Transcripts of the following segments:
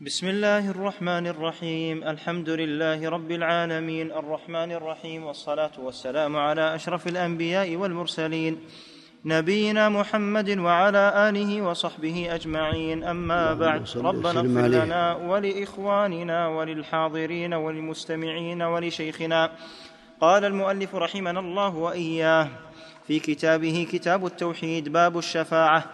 بسم الله الرحمن الرحيم الحمد لله رب العالمين الرحمن الرحيم والصلاه والسلام على اشرف الانبياء والمرسلين نبينا محمد وعلى اله وصحبه اجمعين اما بعد ربنا اغفر لنا ولاخواننا وللحاضرين وللمستمعين ولشيخنا قال المؤلف رحمنا الله واياه في كتابه كتاب التوحيد باب الشفاعه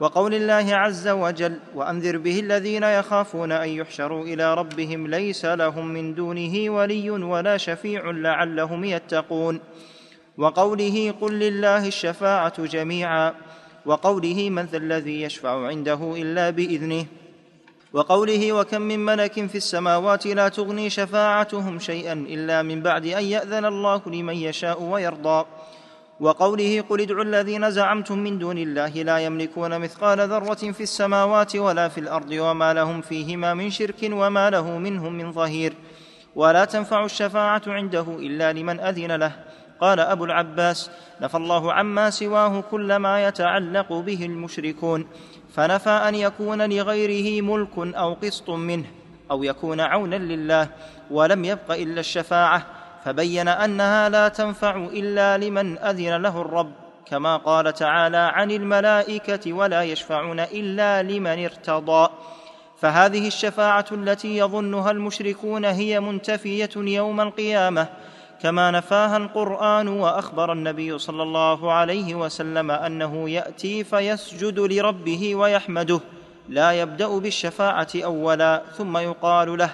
وقول الله عز وجل وأنذر به الذين يخافون أن يحشروا إلى ربهم ليس لهم من دونه ولي ولا شفيع لعلهم يتقون. وقوله قل لله الشفاعة جميعا. وقوله من ذا الذي يشفع عنده إلا بإذنه. وقوله وكم من ملك في السماوات لا تغني شفاعتهم شيئا إلا من بعد أن يأذن الله لمن يشاء ويرضى. وقوله قل ادعوا الذين زعمتم من دون الله لا يملكون مثقال ذرة في السماوات ولا في الأرض وما لهم فيهما من شرك وما له منهم من ظهير. ولا تنفع الشفاعة عنده إلا لمن أذن له. قال أبو العباس نفى الله عما سواه كل ما يتعلق به المشركون. فنفى أن يكون لغيره ملك أو قسط منه أو يكون عونا لله ولم يبق إلا الشفاعة. فبين أنها لا تنفع إلا لمن أذن له الرب كما قال تعالى عن الملائكة ولا يشفعون إلا لمن ارتضى فهذه الشفاعة التي يظنها المشركون هي منتفية يوم القيامة كما نفاها القرآن وأخبر النبي صلى الله عليه وسلم أنه يأتي فيسجد لربه ويحمده لا يبدأ بالشفاعة أولا ثم يقال له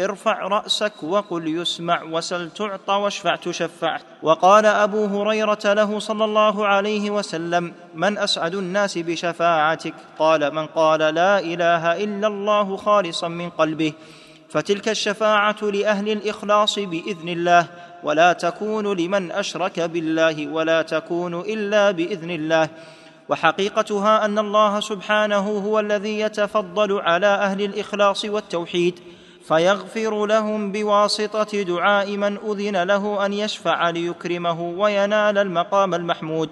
ارفع رأسك وقل يسمع وسل تعطى واشفع تشفع. وقال أبو هريرة له صلى الله عليه وسلم من أسعد الناس بشفاعتك؟ قال من قال لا إله إلا الله خالصا من قلبه. فتلك الشفاعة لأهل الإخلاص بإذن الله ولا تكون لمن أشرك بالله ولا تكون إلا بإذن الله. وحقيقتها أن الله سبحانه هو الذي يتفضل على أهل الإخلاص والتوحيد. فيغفر لهم بواسطة دعاء من أذن له أن يشفع ليكرمه وينال المقام المحمود.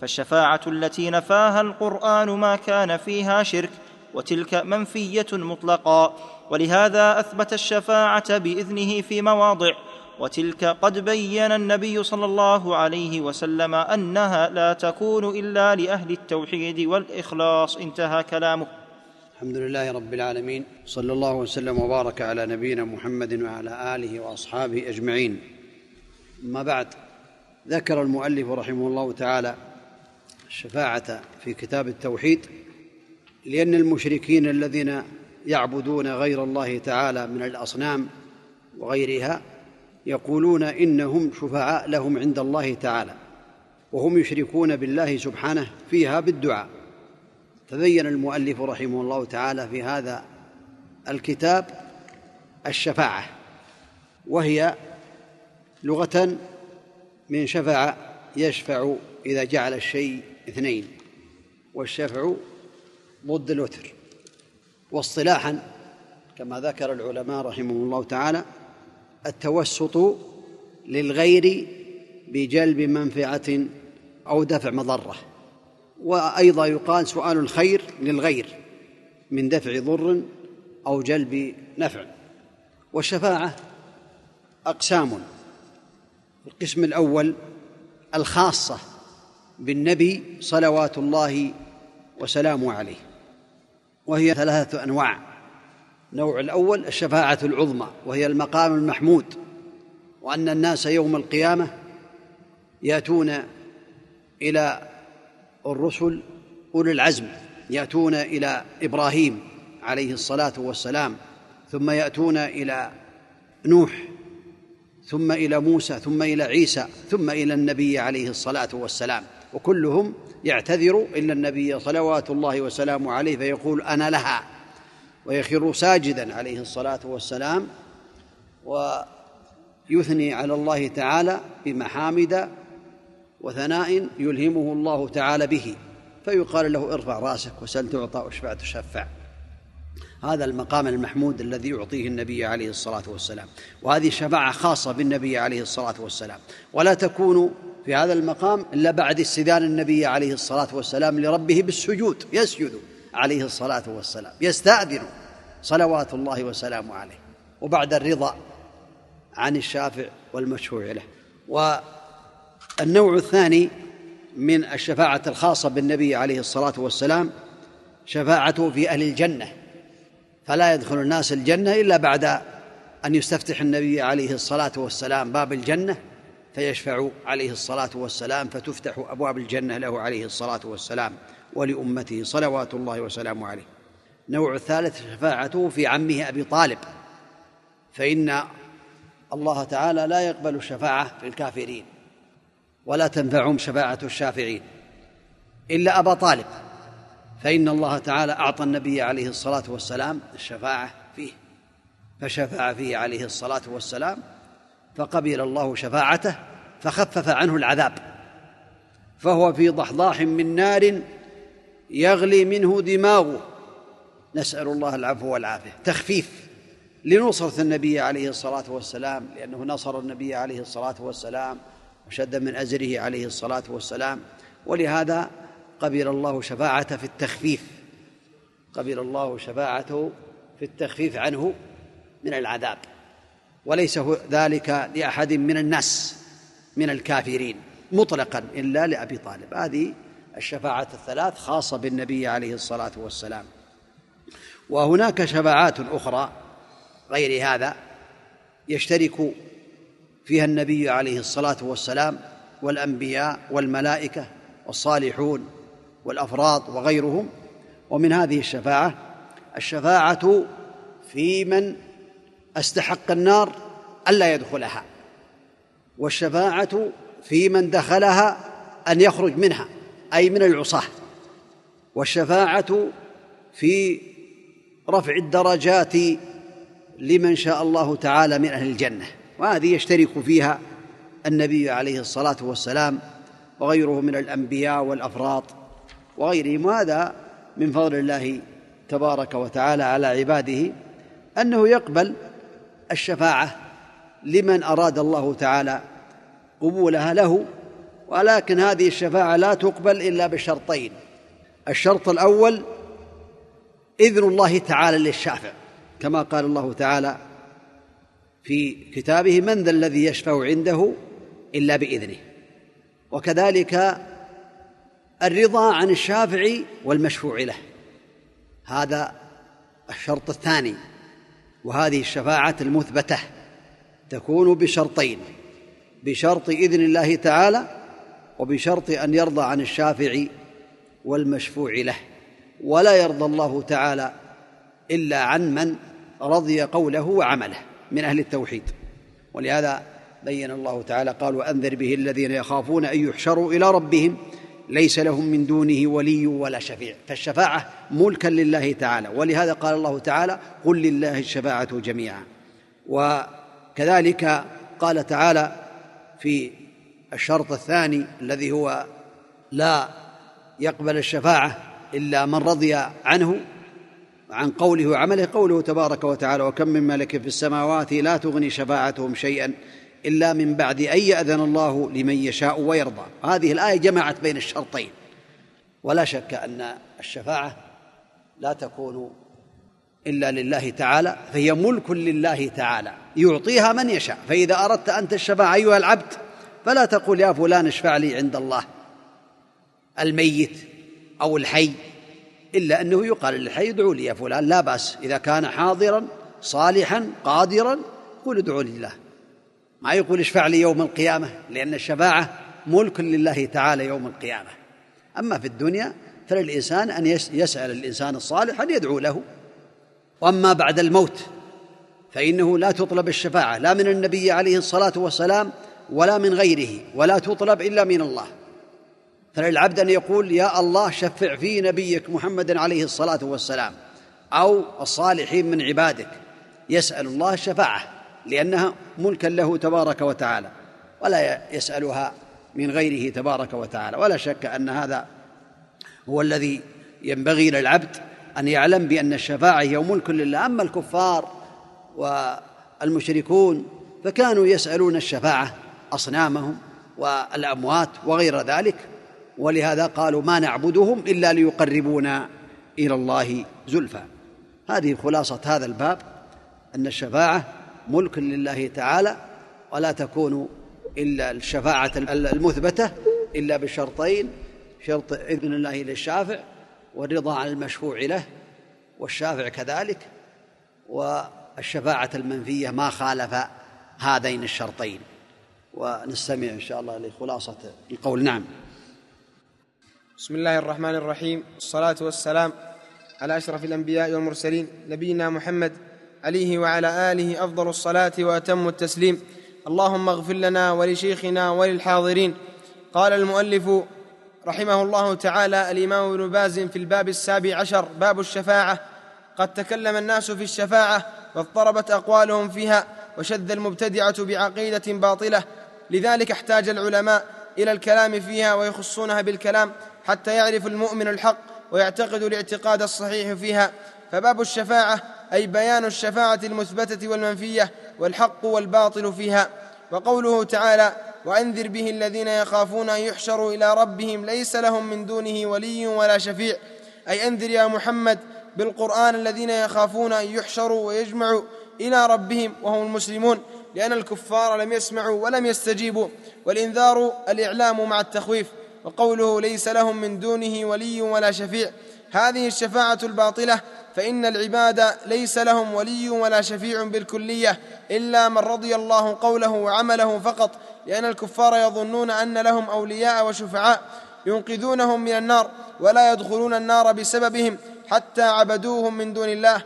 فالشفاعة التي نفاها القرآن ما كان فيها شرك وتلك منفية مطلقا ولهذا أثبت الشفاعة بإذنه في مواضع. وتلك قد بين النبي صلى الله عليه وسلم أنها لا تكون إلا لأهل التوحيد والإخلاص. انتهى كلامه. الحمد لله رب العالمين صلى الله وسلم وبارك على نبينا محمد وعلى آله وأصحابه أجمعين. أما بعد ذكر المؤلف رحمه الله تعالى الشفاعة في كتاب التوحيد لأن المشركين الذين يعبدون غير الله تعالى من الأصنام وغيرها يقولون إنهم شفعاء لهم عند الله تعالى وهم يشركون بالله سبحانه فيها بالدعاء. فبين المؤلف رحمه الله تعالى في هذا الكتاب الشفاعة وهي لغة من شفع يشفع إذا جعل الشيء اثنين والشفع ضد الوتر واصطلاحا كما ذكر العلماء رحمهم الله تعالى التوسط للغير بجلب منفعة أو دفع مضرة. وأيضا يقال سؤال الخير للغير من دفع ضر أو جلب نفع. والشفاعة أقسام. القسم الأول الخاصة بالنبي صلوات الله وسلامه عليه وهي ثلاثة أنواع. النوع الأول الشفاعة العظمى وهي المقام المحمود وأن الناس يوم القيامة يأتون إلى الرسل أولي العزم يأتون إلى إبراهيم عليه الصلاة والسلام ثم يأتون إلى نوح ثم إلى موسى ثم إلى عيسى ثم إلى النبي عليه الصلاة والسلام. وكلهم يعتذر إلا النبي صلوات الله وسلامه عليه فيقول أنا لها ويخر ساجدا عليه الصلاة والسلام ويثني على الله تعالى بمحامد وثناء يلهمه الله تعالى به فيقال له ارفع رأسك وسل تعطى واشفع تشفع. هذا المقام المحمود الذي يعطيه النبي عليه الصلاة والسلام. وهذه شفاعة خاصة بالنبي عليه الصلاة والسلام. ولا تكون في هذا المقام إلا بعد استئذان النبي عليه الصلاة والسلام لربه بالسجود. يسجد عليه الصلاة والسلام يستأذن صلوات الله وسلامه عليه وبعد الرضا عن الشافع والمشفوع له. والنوع الثاني من الشفاعة الخاصة بالنبي عليه الصلاة والسلام شفاعته في أهل الجنة. فلا يدخل الناس الجنة إلا بعد أن يستفتح النبي عليه الصلاة والسلام باب الجنة فيشفع عليه الصلاة والسلام فتفتح أبواب الجنة له عليه الصلاة والسلام ولأمته صلوات الله وسلامه عليه. النوع الثالث شفاعته في عمه أبي طالب. فإن الله تعالى لا يقبل الشفاعة في الكافرين. ولا تنفعهم شفاعة الشافعين. إلا أبا طالب فإن الله تعالى أعطى النبي عليه الصلاة والسلام الشفاعة فيه. فشفع فيه عليه الصلاة والسلام فقبل الله شفاعته فخفف عنه العذاب. فهو في ضحضاح من نار يغلي منه دماغه. نسأل الله العفو والعافية. تخفيف لنصرة النبي عليه الصلاة والسلام لأنه نصر النبي عليه الصلاة والسلام وشد من أزره عليه الصلاة والسلام. ولهذا قبل الله شفاعته في التخفيف. قبل الله شفاعته في التخفيف عنه من العذاب. وليس ذلك لأحد من الناس من الكافرين مطلقا إلا لأبي طالب. هذه الشفاعة الثلاث خاصة بالنبي عليه الصلاة والسلام. وهناك شفاعات أخرى غير هذا يشترك فيها النبي عليه الصلاة والسلام والأنبياء والملائكة والصالحون والأفراط وغيرهم. ومن هذه الشفاعة الشفاعة في من أستحق النار ألا يدخلها والشفاعة في من دخلها أن يخرج منها أي من العصاة. والشفاعة في رفع الدرجات لمن شاء الله تعالى من أهل الجنة. وهذه يشترك فيها النبي عليه الصلاة والسلام وغيره من الأنبياء والأفراط وغيرهم. وهذا من فضل الله تبارك وتعالى على عباده أنه يقبل الشفاعة لمن أراد الله تعالى قبولها له ولكن هذه الشفاعة لا تقبل إلا بشرطين. الشرط الأول إذن الله تعالى للشافع كما قال الله تعالى في كتابه من ذا الذي يشفع عنده إلا بإذنه. وكذلك الرضا عن الشافع والمشفوع له. هذا الشرط الثاني. وهذه الشفاعة المثبتة تكون بشرطين. بشرط إذن الله تعالى وبشرط أن يرضى عن الشافع والمشفوع له. ولا يرضى الله تعالى إلا عن من رضي قوله وعمله. من أهل التوحيد. ولهذا بين الله تعالى قال وأنذر به الذين يخافون أن يحشروا إلى ربهم ليس لهم من دونه ولي ولا شفيع. فالشفاعة ملكا لله تعالى. ولهذا قال الله تعالى قل لله الشفاعة جميعا. وكذلك قال تعالى في الشرط الثاني الذي هو لا يقبل الشفاعة إلا من رضي عنه عن قوله وعمله قوله تبارك وتعالى وكم من ملك في السماوات لا تغني شفاعتهم شيئا إلا من بعد أن يأذن الله لمن يشاء ويرضى. هذه الآية جمعت بين الشرطين. ولا شك أن الشفاعة لا تكون إلا لله تعالى فهي ملك لله تعالى. يعطيها من يشاء فإذا أردت انت الشفاعه أيها العبد فلا تقول يا فلان اشفع لي عند الله الميت أو الحي إلا أنه يقال للحي ادعوا لي يا فلان لا بأس. إذا كان حاضرا صالحا قادرا قل ادعوا لله. ما يقول اشفع لي يوم القيامة لأن الشفاعة ملك لله تعالى يوم القيامة. أما في الدنيا فللإنسان أن يسأل الإنسان الصالح أن يدعو له. وأما بعد الموت فإنه لا تطلب الشفاعة لا من النبي عليه الصلاة والسلام ولا من غيره ولا تطلب إلا من الله. فللعبد أن يقول يا الله شفع في نبيك محمد عليه الصلاة والسلام أو الصالحين من عبادك. يسأل الله الشفاعة لأنها ملكا له تبارك وتعالى ولا يسألها من غيره تبارك وتعالى. ولا شك أن هذا هو الذي ينبغي للعبد أن يعلم بأن الشفاعة هي ملك لله. أما الكفار والمشركون فكانوا يسألون الشفاعة أصنامهم والأموات وغير ذلك ولهذا قالوا ما نعبدهم إلا ليقربونا إلى الله زلفى. هذه خلاصة هذا الباب أن الشفاعة ملك لله تعالى ولا تكون إلا الشفاعة المثبتة إلا بشرطين شرط إذن الله للشافع والرضا عن المشفوع له والشافع كذلك والشفاعة المنفية ما خالف هذين الشرطين. ونستمع إن شاء الله لخلاصة القول. نعم. بسم الله الرحمن الرحيم. الصلاة والسلام على أشرف الأنبياء والمرسلين نبينا محمد عليه وعلى آله أفضل الصلاة وأتم التسليم. اللهم اغفر لنا ولشيخنا وللحاضرين. قال المؤلف رحمه الله تعالى الإمام ابن باز في الباب السابع عشر باب الشفاعة. قد تكلم الناس في الشفاعة واضطربت أقوالهم فيها وشد المبتدعة بعقيدة باطلة. لذلك احتاج العلماء إلى الكلام فيها ويخصونها بالكلام حتى يعرف المؤمن الحق ويعتقد الاعتقاد الصحيح فيها. فباب الشفاعة أي بيان الشفاعة المثبتة والمنفية والحق والباطل فيها. وقوله تعالى وأنذر به الذين يخافون أن يحشروا إلى ربهم ليس لهم من دونه ولي ولا شفيع. أي أنذر يا محمد بالقرآن الذين يخافون أن يحشروا ويجمعوا إلى ربهم وهم المسلمون لأن الكفار لم يسمعوا ولم يستجيبوا والإنذار الإعلام مع التخويف. وقوله ليس لهم من دونه ولي ولا شفيع. هذه الشفاعة الباطلة فإن العباد ليس لهم ولي ولا شفيع بالكلية إلا من رضي الله قوله وعمله فقط لأن الكفار يظنون أن لهم أولياء وشفعاء ينقذونهم من النار ولا يدخلون النار بسببهم حتى عبدوهم من دون الله.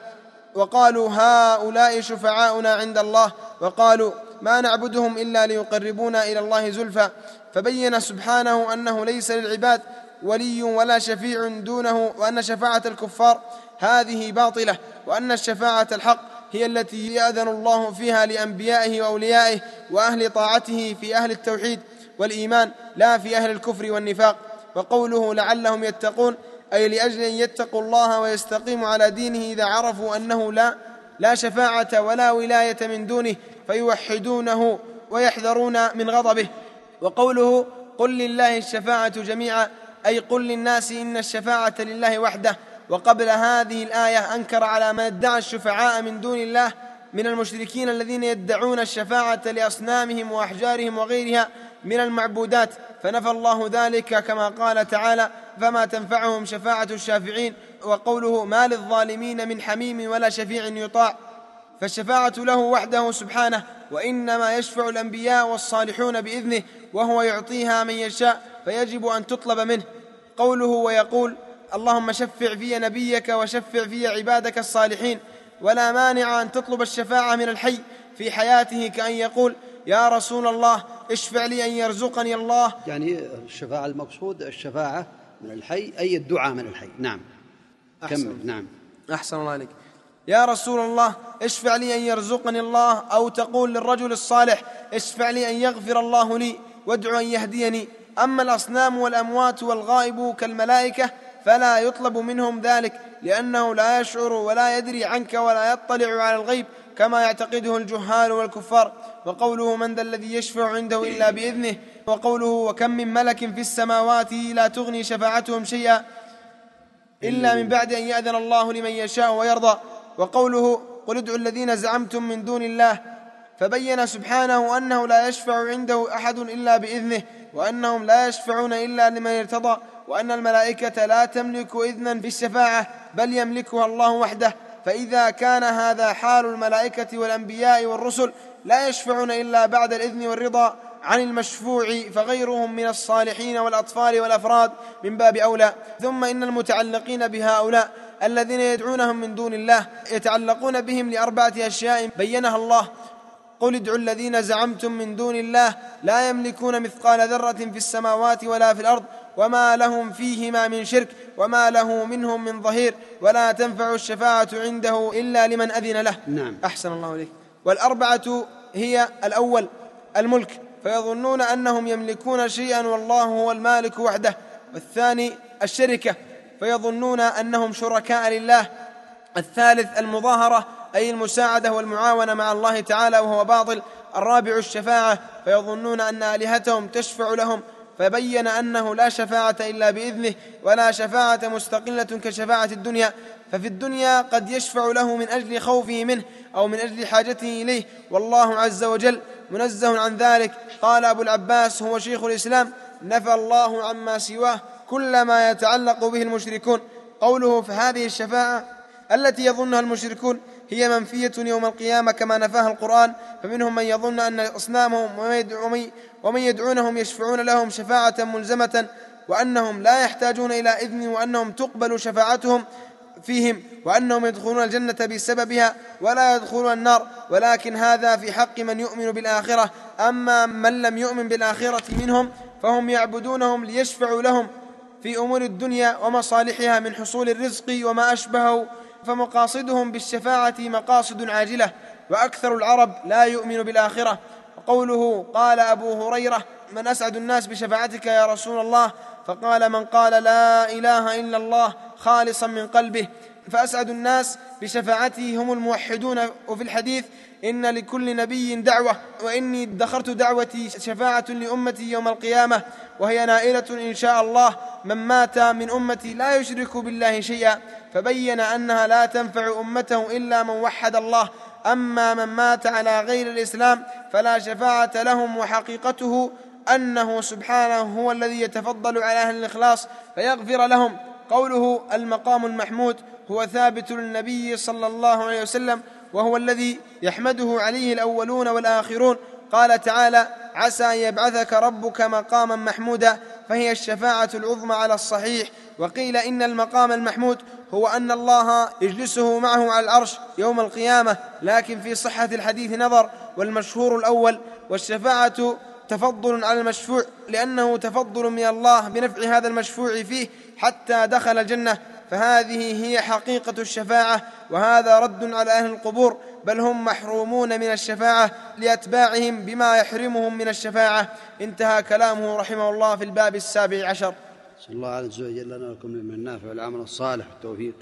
وقالوا هؤلاء شفعاؤنا عند الله وقالوا ما نعبدهم إلا ليقربونا إلى الله زلفى. فبين سبحانه أنه ليس للعباد ولي ولا شفيع دونه وأن شفاعة الكفار هذه باطلة وأن الشفاعة الحق هي التي يأذن الله فيها لأنبيائه وأوليائه وأهل طاعته في أهل التوحيد والإيمان لا في أهل الكفر والنفاق. وقوله لعلهم يتقون أي لأجل أن يتقوا الله ويستقيموا على دينه إذا عرفوا أنه لا لا شفاعة ولا ولاية من دونه فيوحدونه ويحذرون من غضبه. وقوله قل لله الشفاعة جميعا أي قل للناس إن الشفاعة لله وحده. وقبل هذه الآية أنكر على من ادعى الشفعاء من دون الله من المشركين الذين يدعون الشفاعة لأصنامهم وأحجارهم وغيرها من المعبودات. فنفى الله ذلك كما قال تعالى فما تنفعهم شفاعة الشافعين وقوله ما للظالمين من حميم ولا شفيع يطاع فالشفاعة له وحده سبحانه وإنما يشفع الأنبياء والصالحون بإذنه وهو يعطيها من يشاء فيجب أن تطلب منه. قوله ويقول اللهم شفع في نبيك وشفع في عبادك الصالحين ولا مانع أن تطلب الشفاعة من الحي في حياته كأن يقول يا رسول الله اشفع لي أن يرزقني الله. يعني الشفاعة المقصود الشفاعة من الحي أي الدعاء من الحي. نعم. كمل نعم. أحسن الله عليك. يا رسول الله اشفع لي أن يرزقني الله أو تقول للرجل الصالح اشفع لي أن يغفر الله لي وادع أن يهديني. أما الأصنام والأموات والغائب كالملائكة فلا يطلب منهم ذلك لأنه لا يشعر ولا يدري عنك ولا يطلع على الغيب كما يعتقده الجهال والكفار. وقوله من ذا الذي يشفع عنده إلا بإذنه وقوله وكم من ملك في السماوات لا تغني شفاعتهم شيئا. إلا من بعد أن يأذن الله لمن يشاء ويرضى. وقوله قل ادعوا الذين زعمتم من دون الله فبين سبحانه أنه لا يشفع عنده أحد إلا بإذنه وأنهم لا يشفعون إلا لمن ارتضى وأن الملائكة لا تملك اذنا في الشفاعه بل يملكها الله وحده. فإذا كان هذا حال الملائكة والأنبياء والرسل لا يشفعون إلا بعد الإذن والرضا. عن المشفوع فغيرهم من الصالحين والأطفال والأفراد من باب أولى. ثم إن المتعلقين بهؤلاء الذين يدعونهم من دون الله يتعلقون بهم لأربعة أشياء بينها الله. قل ادعوا الذين زعمتم من دون الله لا يملكون مثقال ذرة في السماوات ولا في الأرض وما لهم فيهما من شرك وما له منهم من ظهير ولا تنفع الشفاعة عنده إلا لمن أذن له. نعم. أحسن الله إليك. والأربعة هي الأول الملك. فيظنون أنهم يملكون شيئا والله هو المالك وحده. والثاني الشركة. فيظنون أنهم شركاء لله. الثالث المظاهرة أي المساعدة والمعاونة مع الله تعالى وهو باطل. الرابع الشفاعة فيظنون أن آلهتهم تشفع لهم. فبين أنه لا شفاعة إلا بإذنه ولا شفاعة مستقلة كشفاعة الدنيا. ففي الدنيا قد يشفع له من أجل خوفه منه أو من أجل حاجته إليه. والله عز وجل منزه عن ذلك. قال أبو العباس هو شيخ الإسلام نفى الله عما سواه كل ما يتعلق به المشركون. قوله فهذه الشفاعة التي يظنها المشركون هي منفية يوم القيامة كما نفاها القرآن. فمنهم من يظن أن أصنامهم ومن يدعونهم يشفعون لهم شفاعة ملزمة وأنهم لا يحتاجون إلى إذن وأنهم تقبل شفاعتهم. فيهم وأنهم يدخلون الجنة بسببها ولا يدخلون النار ولكن هذا في حق من يؤمن بالآخرة. أما من لم يؤمن بالآخرة منهم فهم يعبدونهم ليشفعوا لهم في أمور الدنيا ومصالحها من حصول الرزق وما أشبهه فمقاصدهم بالشفاعة مقاصد عاجلة وأكثر العرب لا يؤمن بالآخرة. وقوله قال أبو هريرة من أسعد الناس بشفاعتك يا رسول الله؟ فقال من قال لا إله إلا الله خالصا من قلبه فأسعد الناس بشفاعته هم الموحدون وفي الحديث إن لكل نبي دعوة وإني ادخرت دعوتي شفاعة لأمتي يوم القيامة وهي نائلة إن شاء الله من مات من أمتي لا يشرك بالله شيئا فبين أنها لا تنفع أمته إلا من وحد الله. أما من مات على غير الإسلام فلا شفاعة لهم وحقيقته أنه سبحانه هو الذي يتفضل على أهل الإخلاص فيغفر لهم. قوله المقام المحمود هو ثابت للنبي صلى الله عليه وسلم وهو الذي يحمده عليه الأولون والآخرون. قال تعالى عسى أن يبعثك ربك مقاما محمودا فهي الشفاعة العظمى على الصحيح. وقيل إن المقام المحمود هو أن الله يجلسه معه على العرش يوم القيامة لكن في صحة الحديث نظر والمشهور الأول والشفاعة تفضل على المشفوع لأنه تفضل من الله بنفع هذا المشفوع فيه حتى دخل الجنة فهذه هي حقيقة الشفاعة وهذا رد على أهل القبور بل هم محرومون من الشفاعة لأتباعهم بما يحرمهم من الشفاعة. انتهى كلامه رحمه الله في الباب السابع عشر. نسال الله عز وجل لنا ولكم من النافع والعمل الصالح والتوفيق.